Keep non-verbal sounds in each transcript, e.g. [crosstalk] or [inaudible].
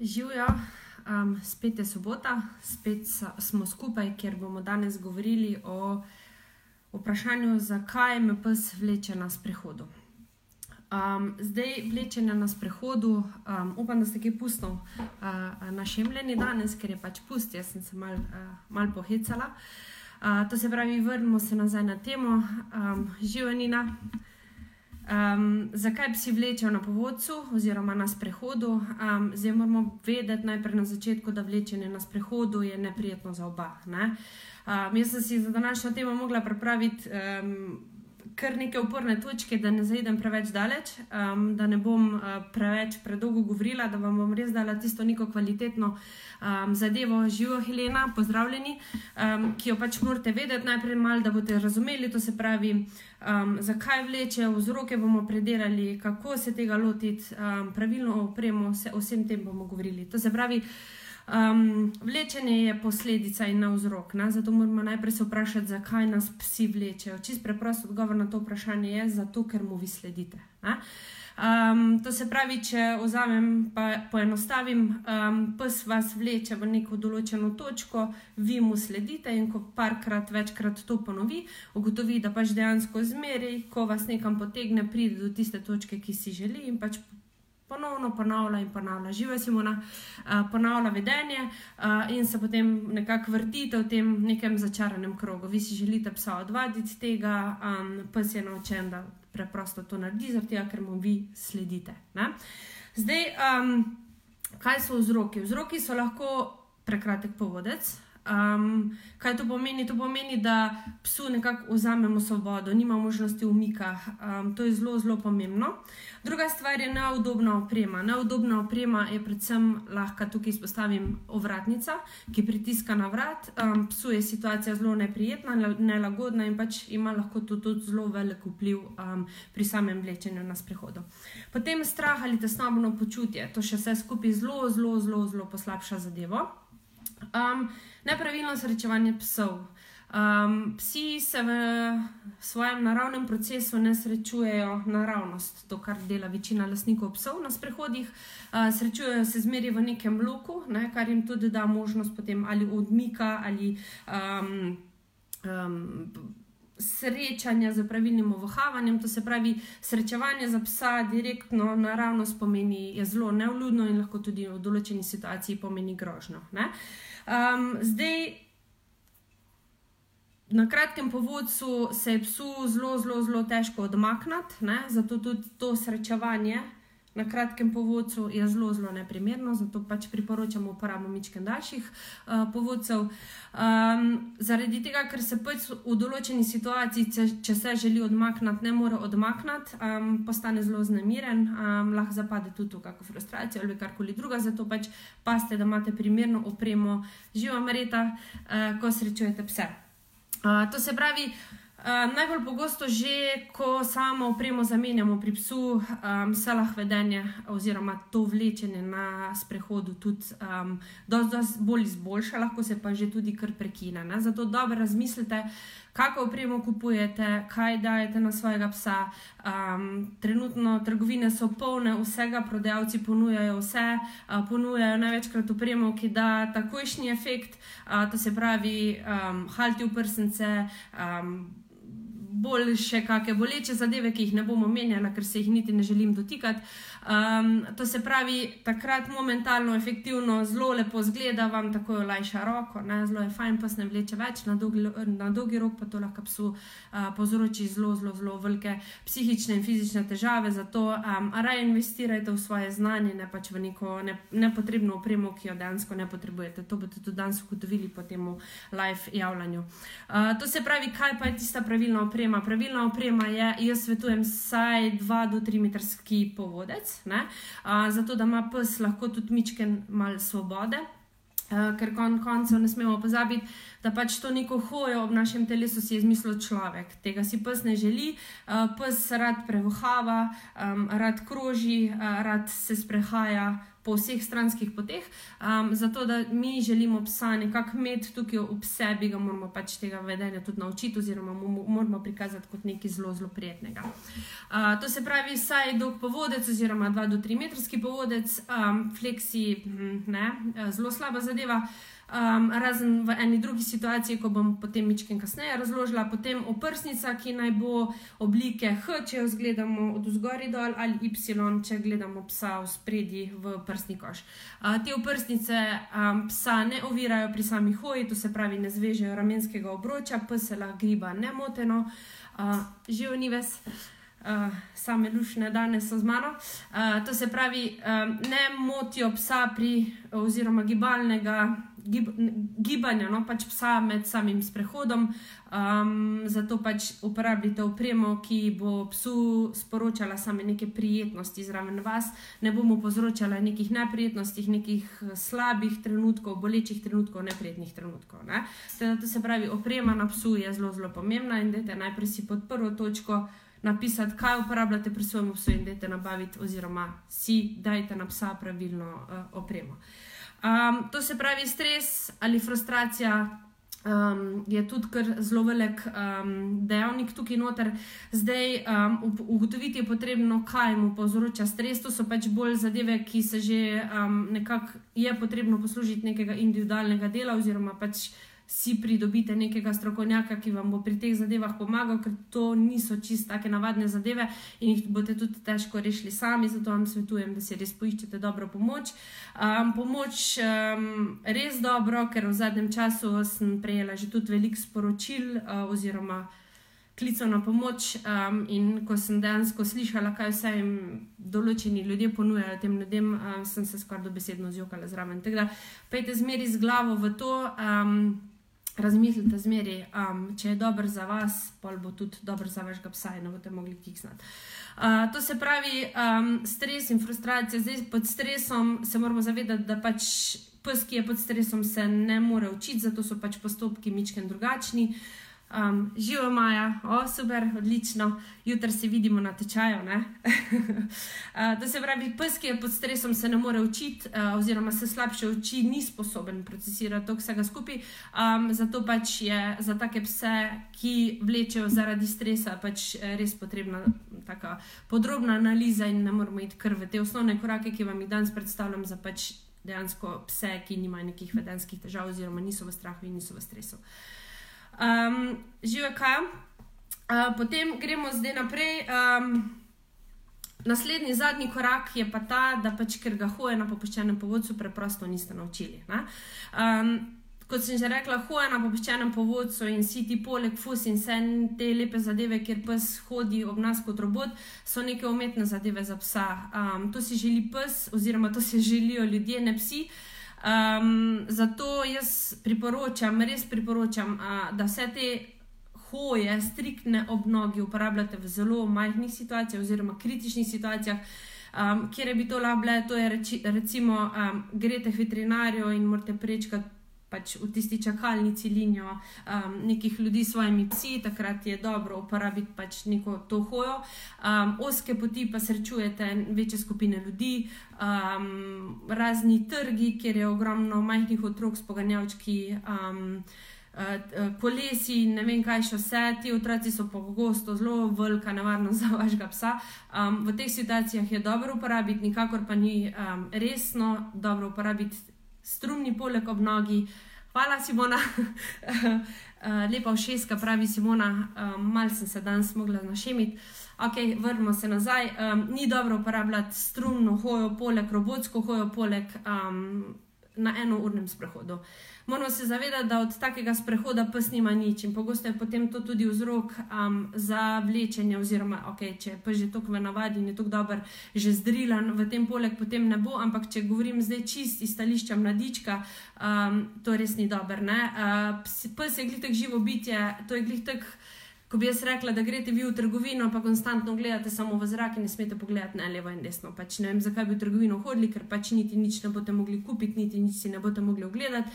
Živijo, um, spet je sobota, spet smo skupaj, ker bomo danes govorili o vprašanju, zakaj me pes vleče na sprehodu. Um, zdaj, vlečenje na sprehodu, um, upam, da ste kaj pustili uh, na šemljeni danes, ker je pač pust, jaz sem se mal, uh, mal pohecala. Uh, to se pravi, vrnimo se nazaj na temo, um, živenina. Um, zakaj psi vlečejo na povodcu oziroma na sprehodu? Um, zdaj moramo vedeti najprej na začetku, da vlečenje na sprehodu je neprijetno za oba. Ne? Um, jaz sem si za današnjo temo mogla pripraviti um, kar neke uporne točke, da ne zaidem preveč daleč, um, da ne bom uh, preveč predolgo govorila, da vam bom res dala tisto neko kvalitetno um, zadevo. Živo, Helena, pozdravljeni, um, ki jo pač morate vedeti najprej malo, da boste razumeli, to se pravi, um, zakaj vleče, vzroke bomo predelali, kako se tega lotiti, um, pravilno opremo, o vsem tem bomo govorili. To se pravi. Um, vlečenje je posledica in ne vzrok. Ne? Zato moramo najprej se vprašati, zakaj nas psi vlečejo. Čist preprost odgovor na to vprašanje je: zato, ker mu vi sledite. Um, to se pravi, če vzamem pa poenostavim, um, pes vas vleče v neko določeno točko, vi mu sledite in ko parkrat, večkrat to ponovi, ugotovi, da pač dejansko zmeri, ko vas nekam potegne, pride do tiste točke, ki si želi in pač ponovno ponavlja in ponavlja, živa Simona, uh, ponavlja vedenje uh, in se potem nekako vrtite v tem nekem začaranem krogu. Vi si želite psa odvaditi tega, um, pes je naučen, da preprosto to naredi, zato ker mu vi sledite. Ne? Zdaj, um, kaj so vzroki? Vzroki so lahko prekratek povodec. Um, kaj to pomeni? To pomeni, da psu nekako vzamemo svobodo, nima možnosti umika. Um, to je zelo, zelo pomembno. Druga stvar je neudobna oprema. Neudobna oprema je predvsem lahko tukaj izpostavim ovratnica, ki pritiska na vrat. Um, psu je situacija zelo neprijetna, nelagodna in pač ima lahko to tudi zelo velik vpliv um, pri samem vlečenju na sprehodu. Potem strah ali tesnobno počutje, to še vse skupaj zelo, zelo, zelo, zelo poslabša zadevo. Um, nepravilno srečevanje psov. Um, psi se v svojem naravnem procesu ne srečujejo naravnost, to, kar dela večina lastnikov psov na sprehodih. Uh, srečujejo se zmeri v nekem bloku, ne, kar jim tudi da možnost potem ali odmika ali. Um, um, Srečanja z pravilnim vohavanjem, to se pravi, srečevanje za psa direktno naravno pomeni, je zelo neuljudno in lahko tudi v določeni situaciji pomeni grožnjo. Um, zdaj, na kratkem povodcu se je psu zelo, zelo, zelo težko odmakniti, zato tudi to srečevanje na kratkem povodcu je zelo, zelo neprimerno, zato pač priporočamo uporabo mičken daljših uh, povodcev. Um, zaradi tega, ker se pač v določeni situaciji, če, če se želi odmakniti, ne more odmakniti, um, postane zelo znemiren, um, lahko zapade tudi v kakšno frustracijo ali karkoli druga. Zato pač paste, da imate primerno opremo, živa mareta, uh, ko srečujete pse. Uh, to se pravi, uh, najbolj pogosto že, ko samo opremo zamenjamo pri psu, um, se lahko vedenje oziroma to vlečenje na sprehodu tudi um, dosti dost bolj izboljša, lahko se pa že tudi kar prekine. Ne? Zato dobro razmislite, kako opremo kupujete, kaj dajete na svojega psa. Um, trenutno trgovine so polne vsega, prodajalci ponujajo vse, uh, ponujajo največkrat opremo, ki da takojšnji efekt, uh, to se pravi, um, halti v prsence. Um, Bolj še kakšne boleče zadeve, ki jih ne bom omenjala, ker se jih niti ne želim dotikati. Um, to se pravi, takrat momentalno, efektivno, zelo lepo zgleda, vam tako olajša roko, ne? zelo je fajn, pa se ne vleče več, na dolgi, na dolgi rok pa to lahko psu uh, povzroči zelo, zelo, zelo velike psihične in fizične težave. Zato um, raje investirajte v svoje znanje, ne pač v neko ne, nepotrebno opremo, ki jo dejansko ne potrebujete. To boste tudi danes ugotovili po tem live javljanju. Uh, to se pravi, kaj pa je tista pravilna oprema? Pravilna oprema je, jaz svetujem, vsaj 2 do 3 metrski povodec uh, zato da ima pes lahko tudi mičken mal svobode. Uh, ker konec koncev ne smemo pozabiti, da pač to neko hojo ob našem telesu si je izmislil človek. Tega si pes ne želi, uh, pes rad prevohava, rad kroži, uh, rad se sprehaja po vseh stranskih poteh. Um, zato, da mi želimo psa nekako imeti tukaj v sebi, ga moramo pač tega vedenja tudi naučiti, oziroma mu moramo prikazati kot nekaj zelo, zelo prijetnega. Uh, to se pravi, saj dolg povodec, oziroma 2-3 metrski povodec, um, fleksi, hm, ne, zelo slaba zadeva. Um, razen v eni drugi situaciji, ko bom potem nekaj kasneje razložila, potem oprsnica, ki naj bo oblike H, če jo gledamo od zgori dol, ali Y, če gledamo psa v spredi v prsni koš. Uh, te oprsnice um, psa ne ovirajo pri sami hoji, to se pravi, ne zvežejo ramenskega obroča, pes se lahko griba nemoteno, uh, živo ni ves. Uh, same lušne danes so z mano. Uh, to se pravi, um, ne motijo psa pri, oziroma gibalnega gib, gibanja, no pač psa med samim sprehodom. Um, zato pač uporabljate opremo, ki bo psu sporočala same neke prijetnosti zraven vas, ne bomo povzročali nekih neprijetnosti, nekih slabih trenutkov, bolečih trenutkov, neprijetnih trenutkov. Ne? Teda, to se pravi, oprema na psu je zelo, zelo pomembna in dajte najprej si pod prvo točko. Napisati, kaj uporabljate pri svojem psu, in dajte nabaviti, oziroma si dajte na psa pravilno uh, opremo. Uh, Um, to se pravi, stres ali frustracija um, je tudi zelo velik um, dejavnik tukaj noter. Zdaj, um, ugotoviti je potrebno, kaj mu povzroča stres. To so pač bolj zadeve, ki se že um, nekako je potrebno poslužiti nekega individualnega dela oziroma pač si pridobite nekega strokovnjaka, ki vam bo pri teh zadevah pomagal, ker to niso čist take navadne zadeve in jih boste tudi težko rešili sami. Zato vam svetujem, da si res poiščete dobro pomoč. Um, pomoč um, res dobro, ker v zadnjem času sem prejela že tudi veliko sporočil uh, oziroma. Klical na pomoč, um, in ko sem dejansko slišala, kaj vse jim določeni ljudje ponujajo tem ljudem, um, sem se skoraj dobesedno zjokala zraven. Tako da, pejte zmeri z glavo v to. Um, razmislite zmeri, um, če je dobro za vas, pol bo tudi dobro za vašega psa in ne boste mogli kiksnati. Uh, to se pravi, um, stres in frustracija. Zdaj pod stresom se moramo zavedati, da pač pes, ki je pod stresom, se ne more učiti, zato so pač postopki mičken drugačni. Uh, Um, živo Maja, o, super, odlično, jutri se vidimo na tečaju. uh, [laughs] to se pravi, pes, ki je pod stresom, se ne more učiti, uh, oziroma se slabše uči, ni sposoben procesirati vsega skupaj. Um, zato pač je za take pse, ki vlečejo zaradi stresa, pač res potrebna tako podrobna analiza in ne moramo iti kar v te osnovne korake, ki vam jih danes predstavljam za pač dejansko pse, ki nimajo nekih vedenskih težav, oziroma niso v strahu in niso v stresu. Uh, Um, Živijo kaj. Uh, potem gremo zdaj naprej. Um, naslednji, zadnji korak je pa ta, da pač, ker ga hoje na popuščenem povodcu, preprosto niste naučili. Um, kot sem že rekla, hoje na popuščenem povodcu in si ti poleg fus in vse te lepe zadeve, kjer pes hodi ob nas kot robot, so neke umetne zadeve za psa. Um, to si želi pes, oziroma to si želijo ljudje, ne psi. Um, zato jaz priporočam, res priporočam, uh, da vse te hoje, striktne obnogi uporabljate v zelo majhnih situacijah oziroma kritičnih situacijah. Um, kjer bi to lahko, to je reči, recimo, um, k veterinarju in morate prečkati pač v tisti čakalnici linijo um, nekih ljudi s svojimi psi, takrat je dobro uporabiti pač neko to hojo. Um, oske poti pa srečujete večje skupine ljudi, um, razni trgi, kjer je ogromno majhnih otrok s poganjavčki. Um, Kolesi, ne vem, kaj še vse, ti otroci so pogosto zelo velika nevarnost [laughs] za vašega psa. Um, v teh situacijah je dobro uporabiti, nikakor pa ni um, resno dobro uporabiti strumni poleg ob nogi. Hvala, Simona. [laughs] Eh, lepa všeska, pravi Simona, um, mal sem se danes mogla našemiti. Ok, vrnimo se nazaj. Um, ni dobro uporabljati strumno hojo, poleg robotsko hojo, poleg um, na enournem sprehodu. Moramo se zavedati, da od takega sprehoda pes nima nič in pogosto je potem to tudi vzrok um, za vlečenje. Oziroma, okay, če je pes že tako v navadi in je tako dober, že zdrilan v tem poleg, potem ne bo. Ampak če govorim zdaj čist iz stališča mladička, um, to res ni dobro. Uh, pes je glitek živo bitje, to je glitek. Ko bi jaz rekla, da greste vi v trgovino, pa konstantno gledate samo v zrak in ne smete pogledati na levo in desno. Pač ne vem, zakaj bi v trgovino hodili, ker pač niti nič ne boste mogli kupiti, niti nič si ne boste mogli ogledati.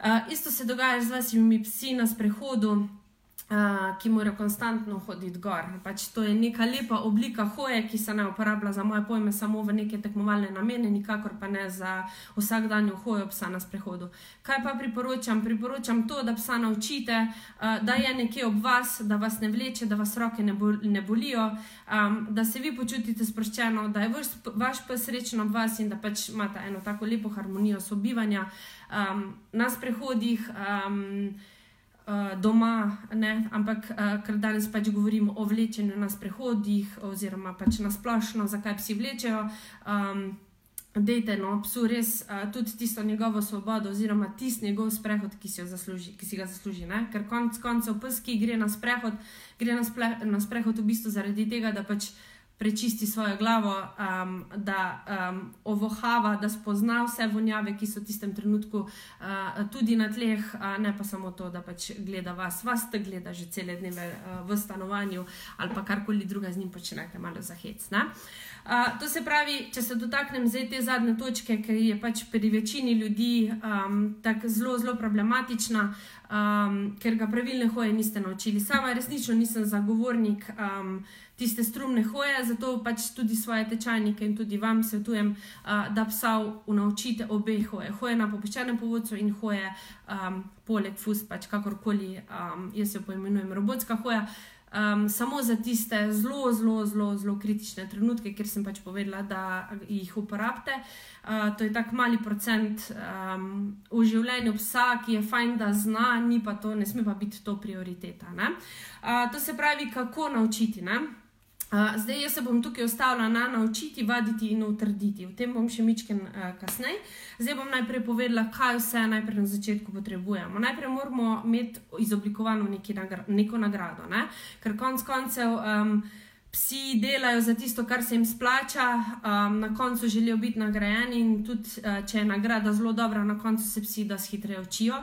Uh, isto se dogaja z vašimi psi na sprehodu uh, ki morajo konstantno hoditi gor. Pač to je neka lepa oblika hoje, ki se ne uporablja za moje pojme samo v neke tekmovalne namene, nikakor pa ne za vsakdanjo hojo psa na sprehodu. Kaj pa priporočam? Priporočam to, da psa naučite, uh, da je nekje ob vas, da vas ne vleče, da vas roke ne, bol ne bolijo, um, da se vi počutite sproščeno, da je vaš, vaš pes srečen ob vas in da pač imate eno tako lepo harmonijo sobivanja um, na sprehodih. Um, doma, ne? ampak uh, ker danes pač govorimo o vlečenju na sprehodih, oziroma pač na splošno, zakaj psi vlečejo. Um, Dejte, no, psu res uh, tudi tisto njegovo svobodo, oziroma tisti njegov sprehod, ki si, zasluži, ki si ga zasluži. Ne? Ker konec koncev, pes, ki gre na sprehod, gre na, sple, na sprehod v bistvu zaradi tega, da pač uh, prečisti svojo glavo, um, da um, ovohava, da spozna vse vonjave, ki so v tistem trenutku uh, tudi na tleh, uh, ne pa samo to, da pač gleda vas, vas te gleda že cele dneve uh, v stanovanju ali pa karkoli druga z njim počnete, malo zahec. Uh, to se pravi, če se dotaknem zdaj te zadnje točke, ki je pač pri večini ljudi um, tako zelo, zelo problematična, um, ker ga pravilne hoje niste naučili. Sama resnično nisem zagovornik. Um, tiste strumne hoje, zato pač tudi svoje tečajnike in tudi vam svetujem, uh, da psa naučite obe hoje. Hoje na popečenem povodcu in hoje um, poleg fus, pač kakorkoli um, jaz jo poimenujem, robotska hoja. Um, samo za tiste zelo, zelo, zelo, zelo kritične trenutke, ker sem pač povedala, da jih uporabite. Uh, to je tako mali procent um, v življenju psa, ki je fajn, da zna, ni pa to, ne sme pa biti to prioriteta. Uh, to se pravi, kako naučiti. Ne? Zdaj, jaz se bom tukaj ostala na naučiti, vaditi in utrditi. O tem bom še mičken uh, kasneje. Zdaj bom najprej povedala, kaj vse najprej na začetku potrebujemo. Najprej moramo imeti izoblikovano nagra neko nagrado, ne? ker konec koncev. Um, Psi delajo za tisto, kar se jim splača, um, na koncu želijo biti nagrajeni, in tudi, uh, če je nagrada zelo dobra, na koncu se psi dosti hitreje učijo.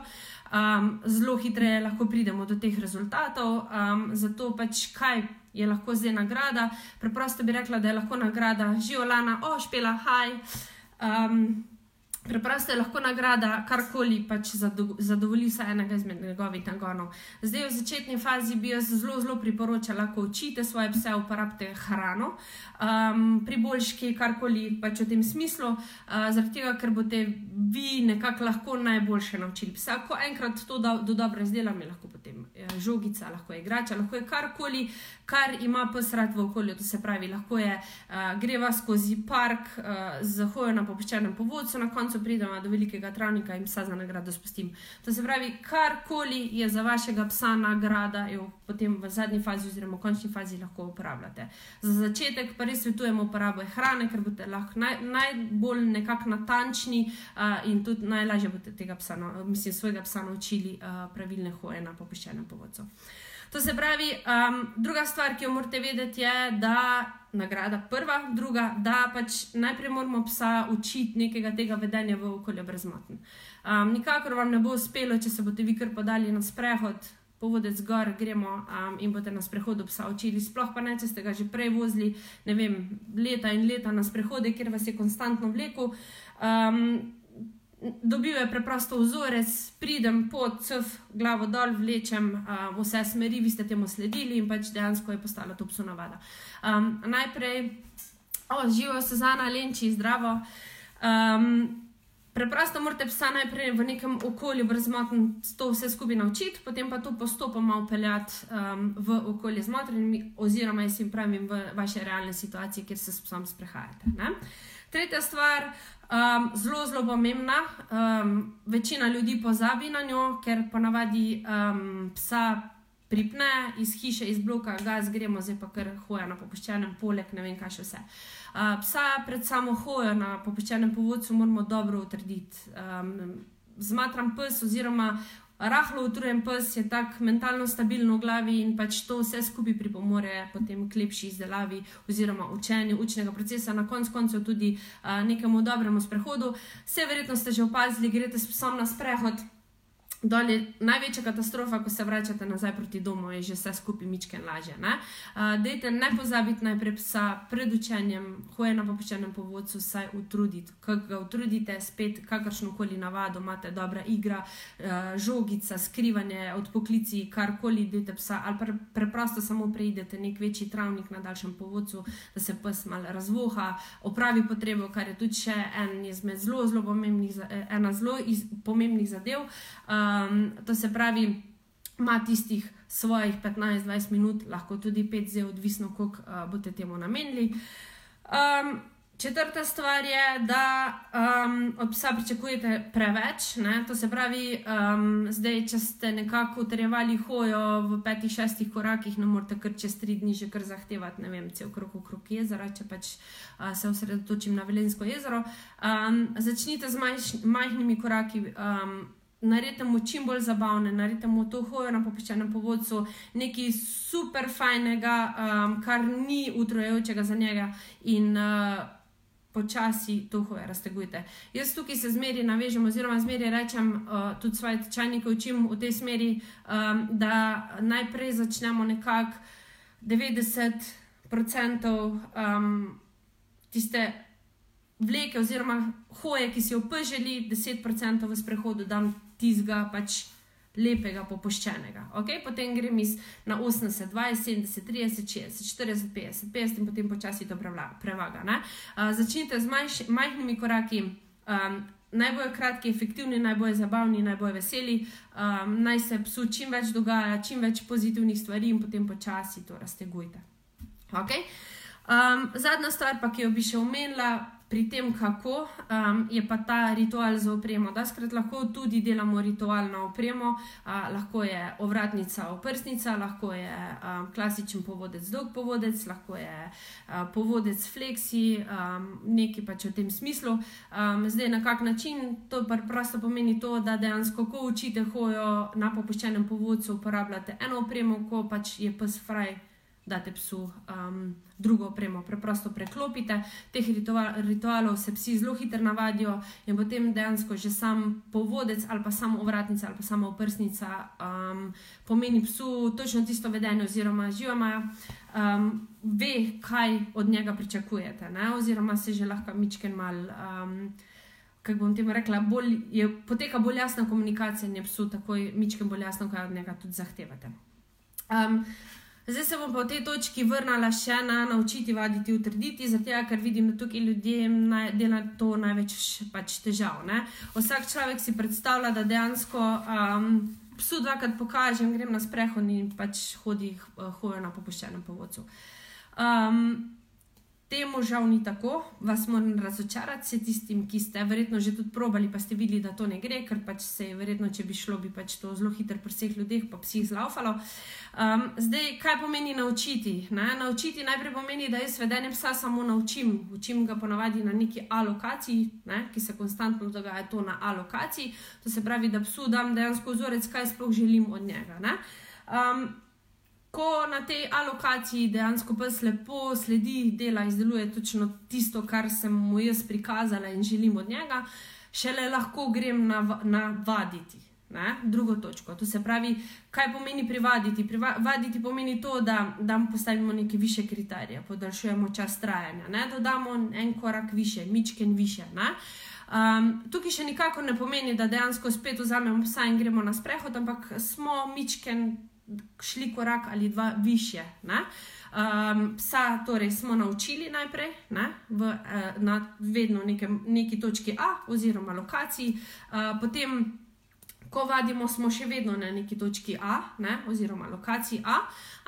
Um, zelo hitreje lahko pridemo do teh rezultatov. Um, zato pač kaj je lahko zdaj nagrada. Preprosto bi rekla, da je lahko nagrada živlana, ošpela, haj. Um, Preprosto je lahko nagrada karkoli pač zadovolji vsaj enega izmed njegovih nagonov. Zdaj, v začetni fazi bi jaz zelo, zelo priporočala, ko učite svoje pse, uporabite hrano, um, priboljški, karkoli pač v tem smislu, uh, zaradi tega, ker boste vi nekako lahko najboljše naučili psa. Ko enkrat to do, do dobro izdelam, je lahko potem eh, žogica, lahko je igrača, lahko je karkoli, kar ima pes rad v okolju. To se pravi, lahko je uh, greva skozi park uh, z hojo na popuščenem povodcu, na koncu koncu pridemo do velikega travnika in psa za nagrado spustim. To se pravi, karkoli je za vašega psa nagrada, jo potem v zadnji fazi, oziroma v končni fazi, lahko uporabljate. Za začetek pa res svetujemo uporabo hrane, ker boste lahko naj, najbolj nekako natančni uh, in tudi najlažje boste tega psa, no, mislim, svojega psa naučili uh, pravilne hoje na popiščenem povodcu. To se pravi, um, druga stvar, ki jo morate vedeti, je, da nagrada prva, druga, da pač najprej moramo psa učiti nekega tega vedenja v okolju brezmotn. Um, nikakor vam ne bo uspelo, če se boste vi kar podali na sprehod. Povodec gor, gremo um, in boste na sprehodu psa učili. Sploh pa ne, če ste ga že prej vozili, ne vem, leta in leta na sprehode, ker vas je konstantno vlekel. Um, dobil je preprosto vzorec, pridem pod cv, glavo dol, vlečem uh, vse smeri, vi ste temu sledili in pač dejansko je postala to psu navada. Um, najprej, oh, živijo se za nalenči, zdravo. Um, Preprosto morate psa najprej v nekem okolju brezmotno to vse skupaj naučiti, potem pa to postopoma upeljati um, v okolje z motrenimi, oziroma jaz jim pravim v vaše realne situacije, kjer se s psom sprehajate. Ne? Tretja stvar, Um, zelo, zelo pomembna. Um, večina ljudi pozabi na njo, ker ponavadi um, psa pripne iz hiše, iz bloka, gaz, gremo zdaj pa kar hoja na popuščenem, poleg ne vem, kaj še vse. Uh, psa pred samo hojo na popuščenem povodcu moramo dobro utrditi. Um, zmatram pes, oziroma rahlo utrujen pes je tako mentalno stabilen v glavi in pač to vse skupaj pripomore potem k lepši izdelavi oziroma učenju učnega procesa, na koncu koncev tudi uh, nekemu dobremu sprehodu. Vse verjetno ste že opazili, greste s psom na sprehod. Dol je največja katastrofa, ko se vračate nazaj proti domu, je že vse skupaj mičken lažje. Ne? Uh, dejte ne pozabiti najprej psa pred učenjem, hoje na popuščenem povodcu, saj utrudite. Ko ga utrudite, spet kakršno koli navado, imate dobra igra, uh, žogica, skrivanje od poklici, karkoli dejte psa, ali pre, preprosto samo preidete nek večji travnik na daljšem povodcu, da se pes mal razvoha, opravi potrebo, kar je tudi še en izmed zelo, zelo pomembnih, ena zelo iz, pomembnih zadev. Uh, Um, to se pravi, ima tistih svojih 15-20 minut, lahko tudi 5 zdaj, odvisno, koliko uh, boste temu namenili. Um, četrta stvar je, da um, od psa pričakujete preveč. Ne? To se pravi, um, zdaj, če ste nekako utrjevali hojo v 5-6 korakih, ne morete kar čez 3 dni že kar zahtevati, ne vem, cel krok okrog jezera, če pač uh, se osredotočim na Velensko jezero. Um, začnite z majš, majhnimi koraki. Um, naredite mu čim bolj zabavne, naredite mu to hojo na popiščenem povodcu, nekaj super fajnega, um, kar ni utrojajočega za njega in uh, počasi to hojo raztegujte. Jaz tukaj se zmeri navežem, oziroma zmeri rečem, uh, tudi svoje tečajnike učim v tej smeri, um, da najprej začnemo nekako 90% um, tiste vleke oziroma hoje, ki si jo opržili, 10% v sprehodu dam tizga pač lepega, popuščenega. Okay? Potem grem iz na 80, 20, 70, 30, 60, 40, 50, 50 in potem počasi to prevaga. Uh, začnite z manjš, majhnimi koraki. Um, Najbolj kratki, efektivni, najbolj zabavni, najbolj veseli, um, naj se psu čim več dogaja, čim več pozitivnih stvari, in potem počasi to raztegujte. Okay? Um, zadnja stvar, pa, ki jo bi še omenila, pri tem, kako um, je pa ta ritual za opremo. Da, skrat lahko tudi delamo ritual na opremo, uh, lahko je ovratnica, oprsnica, lahko je um, klasičen povodec, dolg povodec, lahko je uh, povodec fleksi, um, nekaj pač v tem smislu. Um, zdaj, na kak način to preprosto pomeni to, da dejansko, ko učite hojo na popuščenem povodcu, uporabljate eno opremo, ko pač je pes fraj date psu um, drugo opremo, preprosto preklopite. Teh ritual, ritualov se psi zelo hitro navadijo in potem dejansko že sam povodec ali pa samo ovratnica ali pa samo oprsnica um, pomeni psu točno tisto vedenje, oziroma živama. Um, ve, kaj od njega pričakujete, ne? oziroma se že lahko mičken mal. Um, Kako bom temu rekla, bolj, je, poteka bolj jasna komunikacija, in je psu takoj mičkem bolj jasno, kaj od njega tudi zahtevate. Um, Zdaj se bom pa v tej točki vrnila še na naučiti vaditi, utrditi, zato ker vidim, da tukaj ljudje dela to največ pač težav. Ne? Vsak človek si predstavlja, da dejansko um, psu dvakrat pokažem, grem na sprehod in pač hodi, hojo na popuščenem povodcu. Um, Temu žal ni tako, vas moram razočarati, vse tistim, ki ste verjetno že tudi probali, pa ste videli, da to ne gre, ker pač se je verjetno, če bi šlo, bi pač to zelo hitro pri vseh ljudeh, pa psih zlaufalo. Um, zdaj, kaj pomeni naučiti? Ne? Naučiti najprej pomeni, da jaz vedenje psa samo naučim. Učim ga ponavadi na neki alokaciji, ne? ki se konstantno dogaja to na alokaciji. To se pravi, da psu dam dejansko vzorec, kaj sploh želim od njega ko na tej alokaciji dejansko pes lepo sledi, dela, izdeluje točno tisto, kar sem mu jaz prikazala in želim od njega, šele lahko grem na, na vaditi. Ne? Drugo točko. To se pravi, kaj pomeni privaditi. Privaditi pomeni to, da, da postavimo neke više kriterije, podaljšujemo čas trajanja, ne? dodamo en korak više, mičken više. Um, tukaj še nikako ne pomeni, da dejansko spet vzamemo psa in gremo na sprehod, ampak smo mičken šli korak ali dva više. Um, psa torej smo naučili najprej ne, v, uh, na vedno nekem, neki točki A oziroma lokaciji, uh, potem, ko vadimo, smo še vedno na neki točki A ne, oziroma lokaciji A,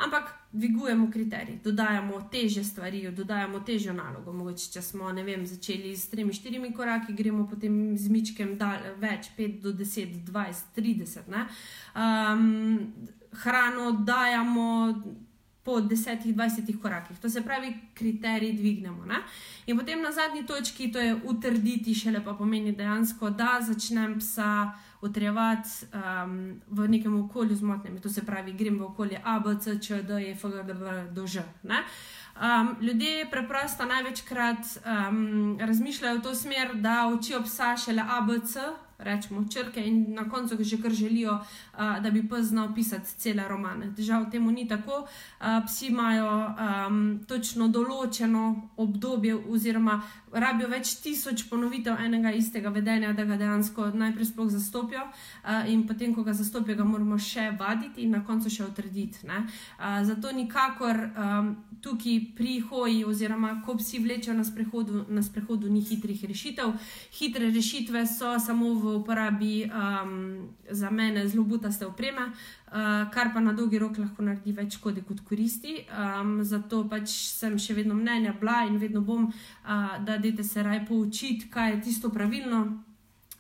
ampak dvigujemo kriterij, dodajamo teže stvari, dodajamo težjo nalogo. Mogoče, če smo vem, začeli s tremi, štirimi koraki, gremo potem z mičkem dal, več, 5 do 10, 20, 30. Um, hrano dajemo po 10-20 korakih. To se pravi, kriterij dvignemo. Ne? In potem na zadnji točki, to je utrditi, šele pa pomeni dejansko, da začnem psa utrjevati um, v nekem okolju z motnjami. To se pravi, grem v okolje A, B, C, Č, D, E, F, G, D, V, do Ž. Um, ljudje preprosto največkrat um, razmišljajo v to smer, da učijo psa šele A, B, C rečemo, črke in na koncu že kar želijo, uh, da bi pes znal pisati cele romane. Žal temu ni tako. Uh, psi imajo um, točno določeno obdobje, oziroma rabijo več tisoč ponovitev enega istega vedenja, da ga dejansko najprej sploh zastopijo, uh, in potem, ko ga zastopijo, ga moramo še vaditi in na koncu še utrditi. Uh, zato nikakor um, tukaj pri hoji, oziroma ko psi vlečejo na sprehodu, na sprehodu ni hitrih rešitev. Hitre rešitve so samo v uporabi um, za mene zelo butaste opreme, kar pa na dolgi rok lahko naredi več škode kot koristi. Um, zato pač sem še vedno mnenja bila in vedno bom, uh, da dete se raj poučiti, kaj je tisto pravilno.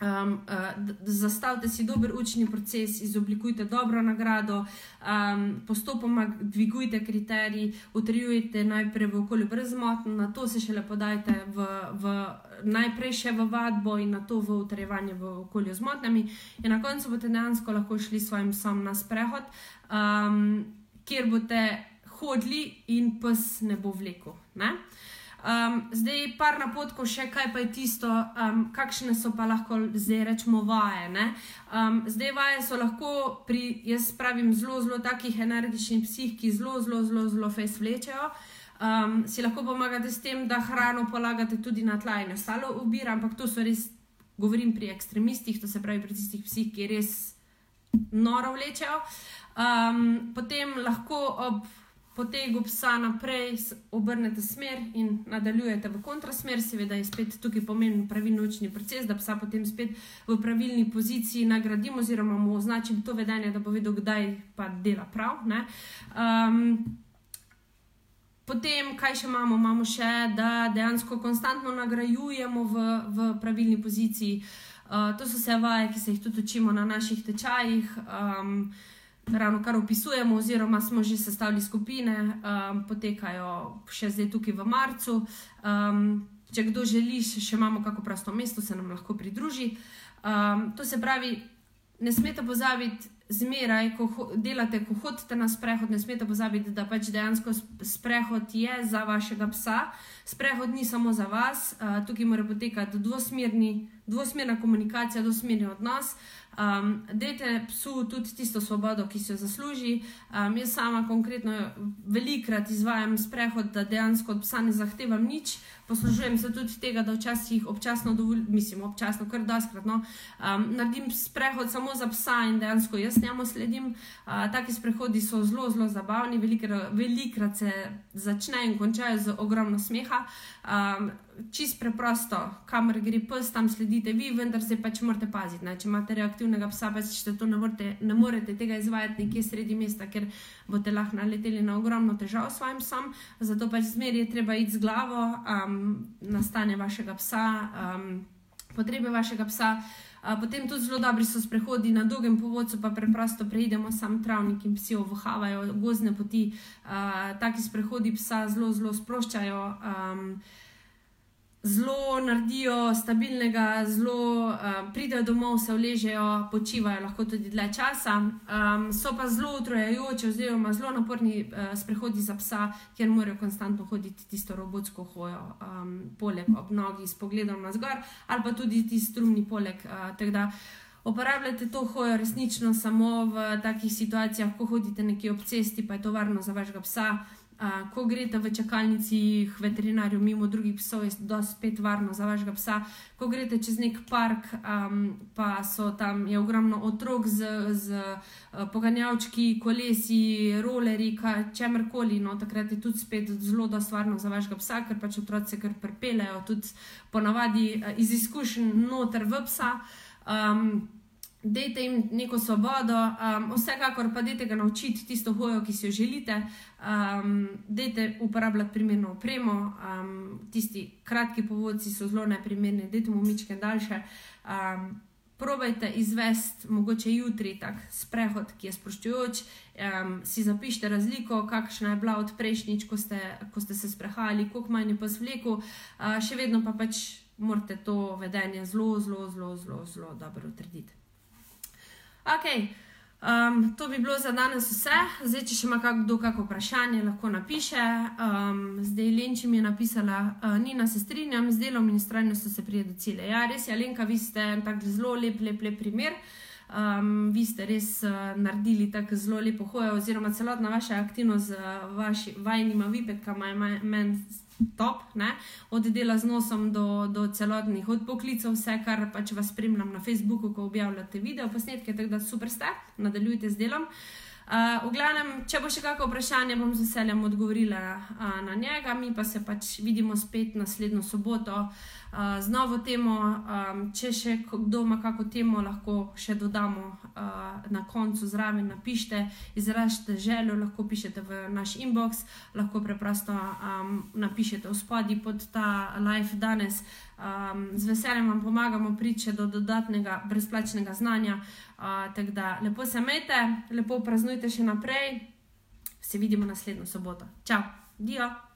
Um, uh, zastavite si dober učni proces, izoblikujte dobro nagrado, um, postopoma dvigujte kriterij, utrjujte najprej v okolju brezmotno, na to se šele podajte v, v, najprej še v vadbo in na to v utrjevanje v okolju z motnjami. In na koncu boste dejansko lahko šli svojim psom na sprehod, um, kjer boste hodili in pes ne bo vlekel. Ne? Um, zdaj, par napotkov, še kaj pa je tisto, um, kakšne so pa lahko zdaj rečemo vaje. Um, zdaj, vaje so lahko pri, jaz pravim, zelo, zelo takih energičnih psih, ki zelo, zelo, zelo, zelo fez vlečejo. Um, si lahko pomagate s tem, da hrano polagate tudi na tla in ostalo ubira, ampak to so res, govorim pri ekstremistih, to se pravi pri tistih psih, ki res noro vlečejo. Um, potem lahko ob potegu psa naprej, obrnete smer in nadaljujete v kontrasmer, seveda je spet tukaj pomemben pravilni učni proces, da psa potem spet v pravilni poziciji nagradimo, oziroma mu označim to vedenje, da bo vedel, kdaj pa dela prav. Um, potem, kaj še imamo? Imamo še, da dejansko konstantno nagrajujemo v, v pravilni poziciji. Uh, to so vse vaje, ki se jih tudi učimo na naših tečajih. Um, ravno kar opisujemo, oziroma smo že sestavili skupine, um, potekajo še zdaj tukaj v marcu. Um, če kdo želi, še imamo kako prosto mesto, se nam lahko pridruži. Um, to se pravi, ne smete pozabiti. Zmeraj, ko delate, ko hodite na sprehod, ne smete pozabiti, da pač dejansko sprehod je za vašega psa. Sprehod ni samo za vas, uh, tukaj mora potekati dvosmerna komunikacija, dvosmerni odnos. Um, dajte psu tudi tisto svobodo, ki si jo zasluži. Um, jaz sama konkretno velikrat izvajam sprehod, da dejansko od psa ne zahtevam nič, poslužujem se tudi tega, da včasih občasno dovolim, mislim, občasno, kar doskrat. No, um, naredim sprehod samo za psa in dejansko jaz njemu sledim. Uh, taki sprehodi so zelo, zelo zabavni, velikrat, velikrat se začnejo in končajo z ogromno smeha. Um, čist preprosto, kamor gre pes, tam sledite vi, vendar se pač morate paziti. Ne? Če imate reaktivnega psa, pa če to ne morete, ne morete tega izvajati nekje sredi mesta, ker boste lahko naleteli na ogromno težav s svojim psom. Zato pač zmeraj je treba iti z glavo um, na stanje vašega psa, um, potrebe vašega psa. Uh, potem tudi zelo dobri so sprehodi na dolgem povodcu, pa preprosto preidemo sam travnik in psi ovahavajo gozne poti. Taki sprehodi psa zelo, zelo sproščajo. Um, zelo naredijo stabilnega, zelo uh, pridejo domov, se uležejo, počivajo lahko tudi dlje časa. Um, so pa zelo utrujajoči, oziroma zelo naporni uh, sprehodi za psa, kjer morajo konstantno hoditi tisto robotsko hojo, um, poleg ob nogi s pogledom na zgor, ali pa tudi ti strumni poleg. Uh, Uporabljate to hojo resnično samo v takih situacijah, ko hodite nekje ob cesti, pa je to varno za vašega psa. Uh, ko greste v čakalnici veterinarju, mimo drugih psov, je to spet varno za vašega psa. Ko greste čez nek park, um, pa so tam ogromno otrok z, z uh, poganjavčki, kolesi, roleri, čemkoli. No, takrat je tudi spet zelo varno za vašega psa, ker pač otroci kar prepelejo, tudi ponavadi uh, iz izkušenj noter v psa. Um, Dajte jim neko svobodo, um, vsekakor pa dajte ga naučiti tisto hojo, ki si jo želite. Um, dajte uporabljati primerno opremo, um, tisti kratki povodci so zelo neprimerni, dajte mu mičke daljše. Um, probajte izvesti, mogoče jutri, tak sprehod, ki je sproščujoč, um, si zapišite razliko, kakšna je bila od prejšnjič, ko ste, ko ste se sprehajali, koliko manj je pa zvleku, uh, še vedno pa pač morate to vedenje zelo, zelo, zelo, zelo, zelo dobro utrditi. Ok, Um, to bi bilo za danes vse. Zdaj, če še ima kdo kakšno vprašanje, lahko napiše. Um, zdaj, Lenči mi je napisala, uh, Nina, se strinjam z delom in strajnostjo se prije do cilja. Ja, res je, Lenka, vi ste tak zelo lep, lep, lep primer. Um, vi ste res uh, naredili tako zelo lepo hojo, oziroma celotna vaša aktivnost z uh, vaši, vajnima vipetkama je meni top, ne? od dela z nosom do, do celotnih odpoklicov, vse, kar pač vas spremljam na Facebooku, ko objavljate video posnetke, tako da super ste, nadaljujte z delom. Uh, v glavnem, če bo še kakšno vprašanje, bom z veseljem odgovorila uh, na njega, mi pa se pač vidimo spet naslednjo soboto. Uh, z novo temo. Um, če še kdo ima kako temo, lahko še dodamo uh, na koncu zraven. Napišite, izražite željo, lahko pišete v naš inbox, lahko preprosto um, napišete v spodnji pod ta live danes. Um, z veseljem vam pomagamo priti do dodatnega brezplačnega znanja. Uh, tako da lepo se imejte, lepo praznujte še naprej. Se vidimo naslednjo soboto. Čau, dio!